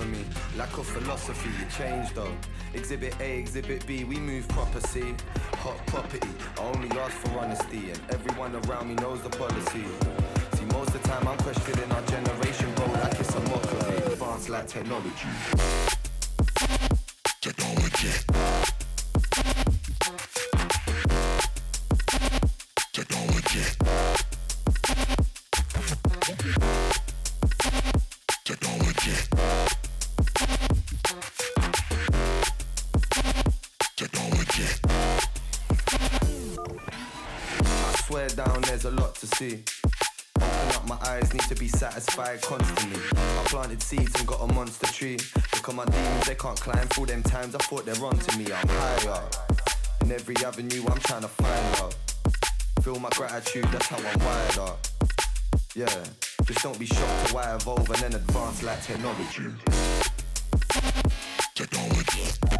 for me. Lack of philosophy, it changed though. Exhibit A, Exhibit B, we move proper, see. Hot property, I only ask for honesty, and everyone around me knows the policy. See, most of the time I'm questioning our generation, bro, like it's a mockery. Advanced like. Technology. See. Open up my eyes, need to be satisfied constantly. I planted seeds and got a monster tree. Look at my demons, they can't climb through them times. I thought they're onto me, I'm higher. In every avenue, I'm trying to find love. Feel my gratitude, that's how I'm wired up. Yeah, just don't be shocked to why I evolve and then advance like technology. Technology.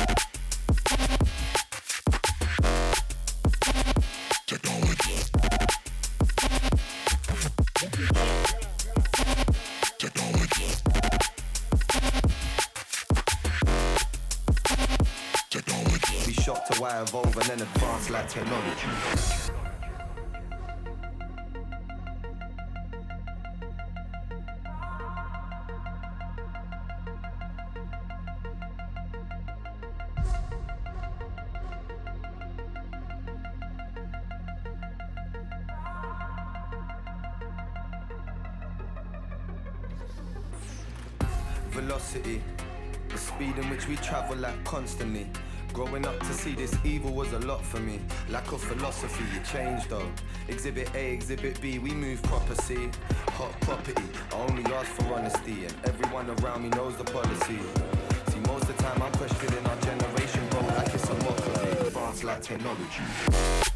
Evolve and then advance like technology. Velocity, the speed in which we travel like constantly see this evil was a lot for me. Lack of philosophy, it changed though. Exhibit A, Exhibit B, we move proper, see. Hot property, I only ask for honesty, and everyone around me knows the policy. See, most of the time I'm questioning our generation, bro, like it's a mockery. Advanced like. Technology.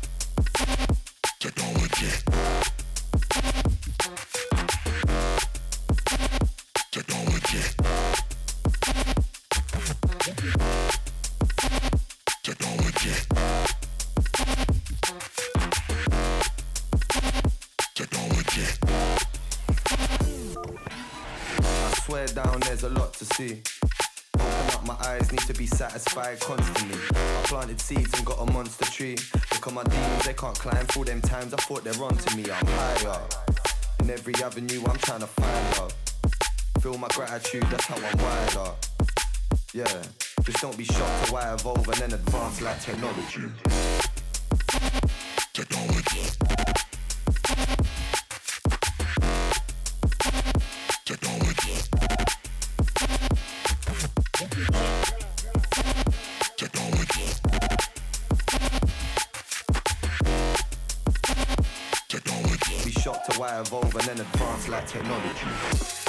Be satisfied constantly. I planted seeds and got a monster tree. Look at my demons, they can't climb through them times. I thought they're onto me, I'm higher. In every avenue, I'm trying to find love. Feel my gratitude, that's how I'm wired up. Yeah, just don't be shocked to why I evolve and then advance like technology. Technology. Evolve and then advance like technology.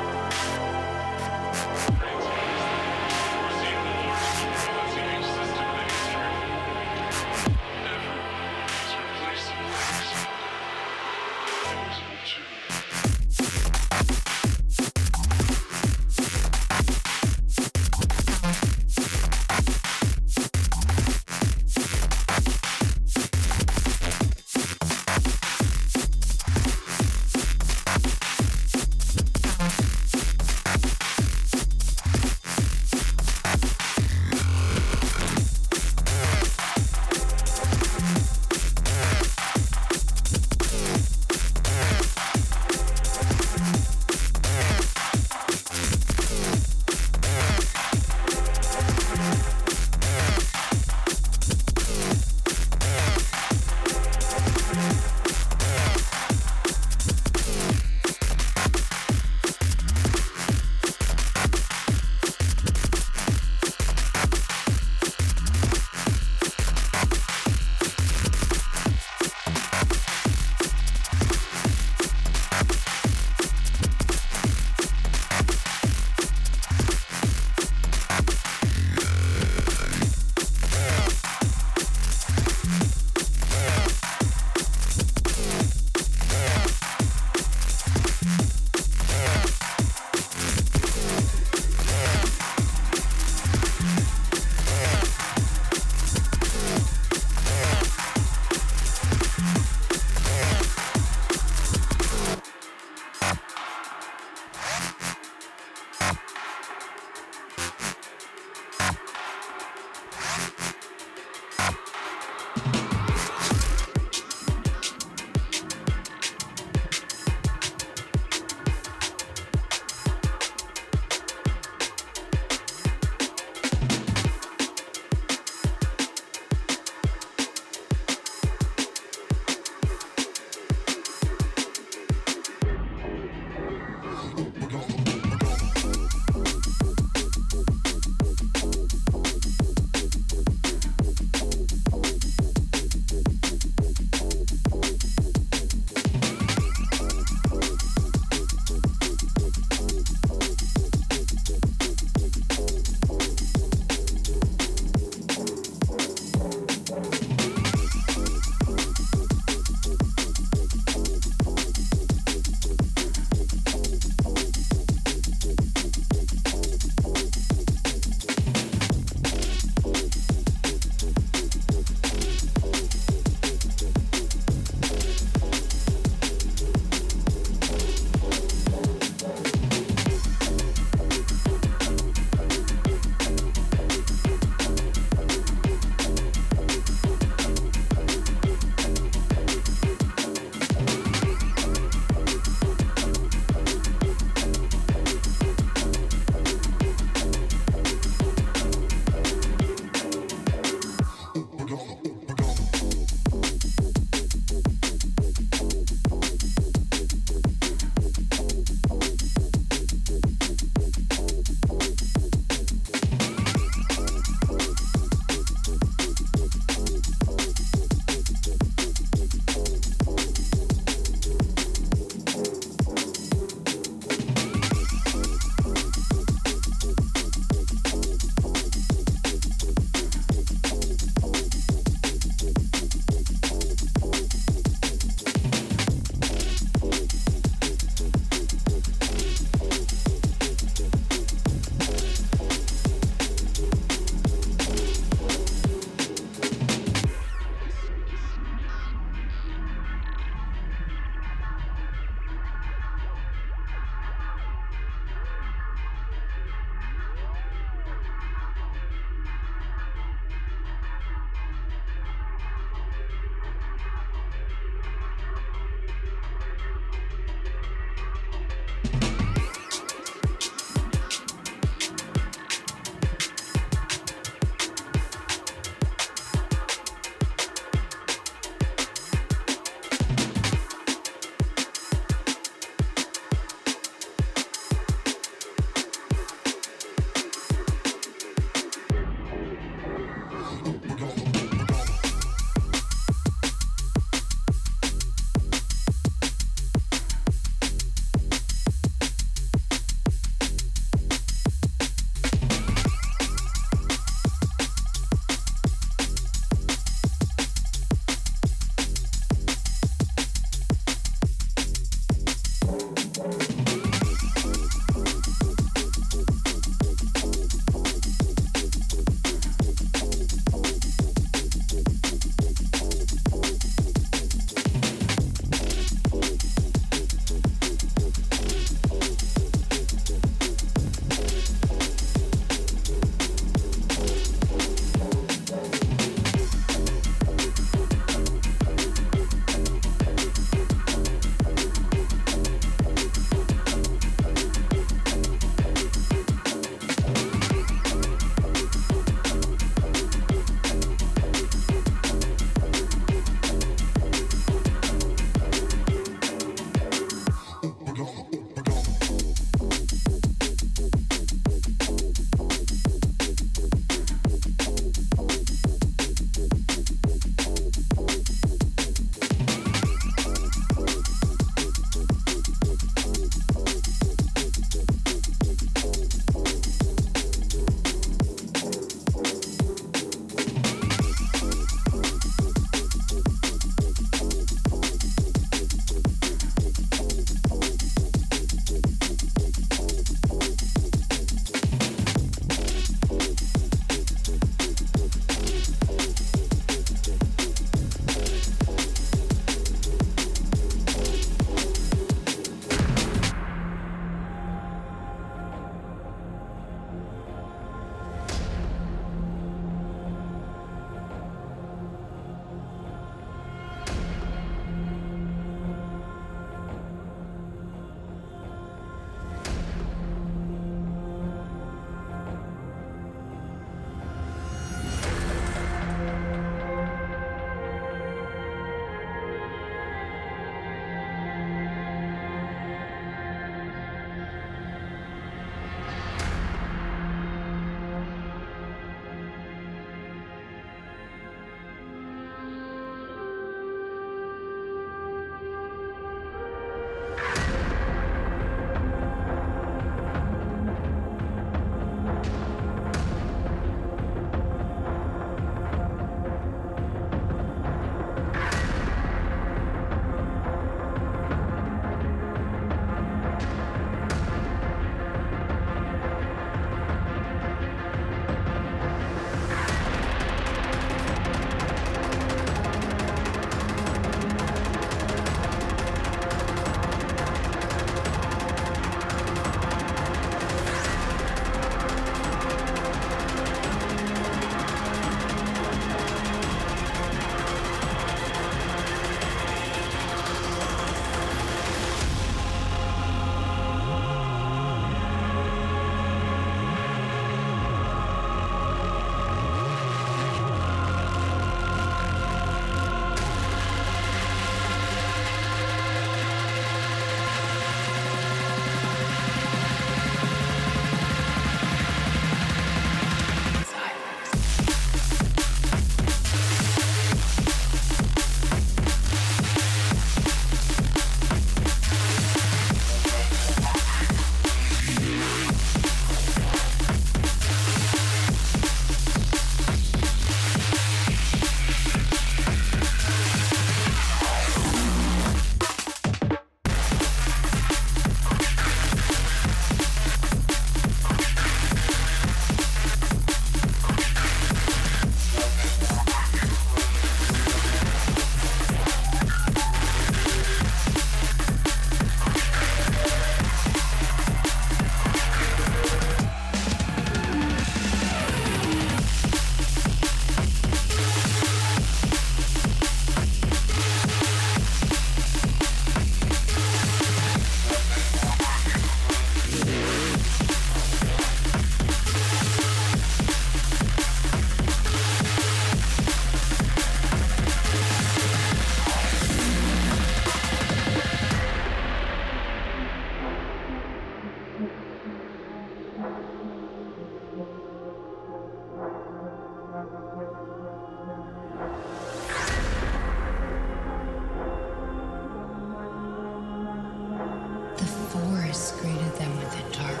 forest greeted them with a dark,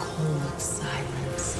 cold silence.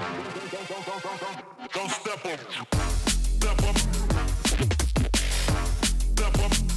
Don't step up. Step up. Don't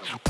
Yeah.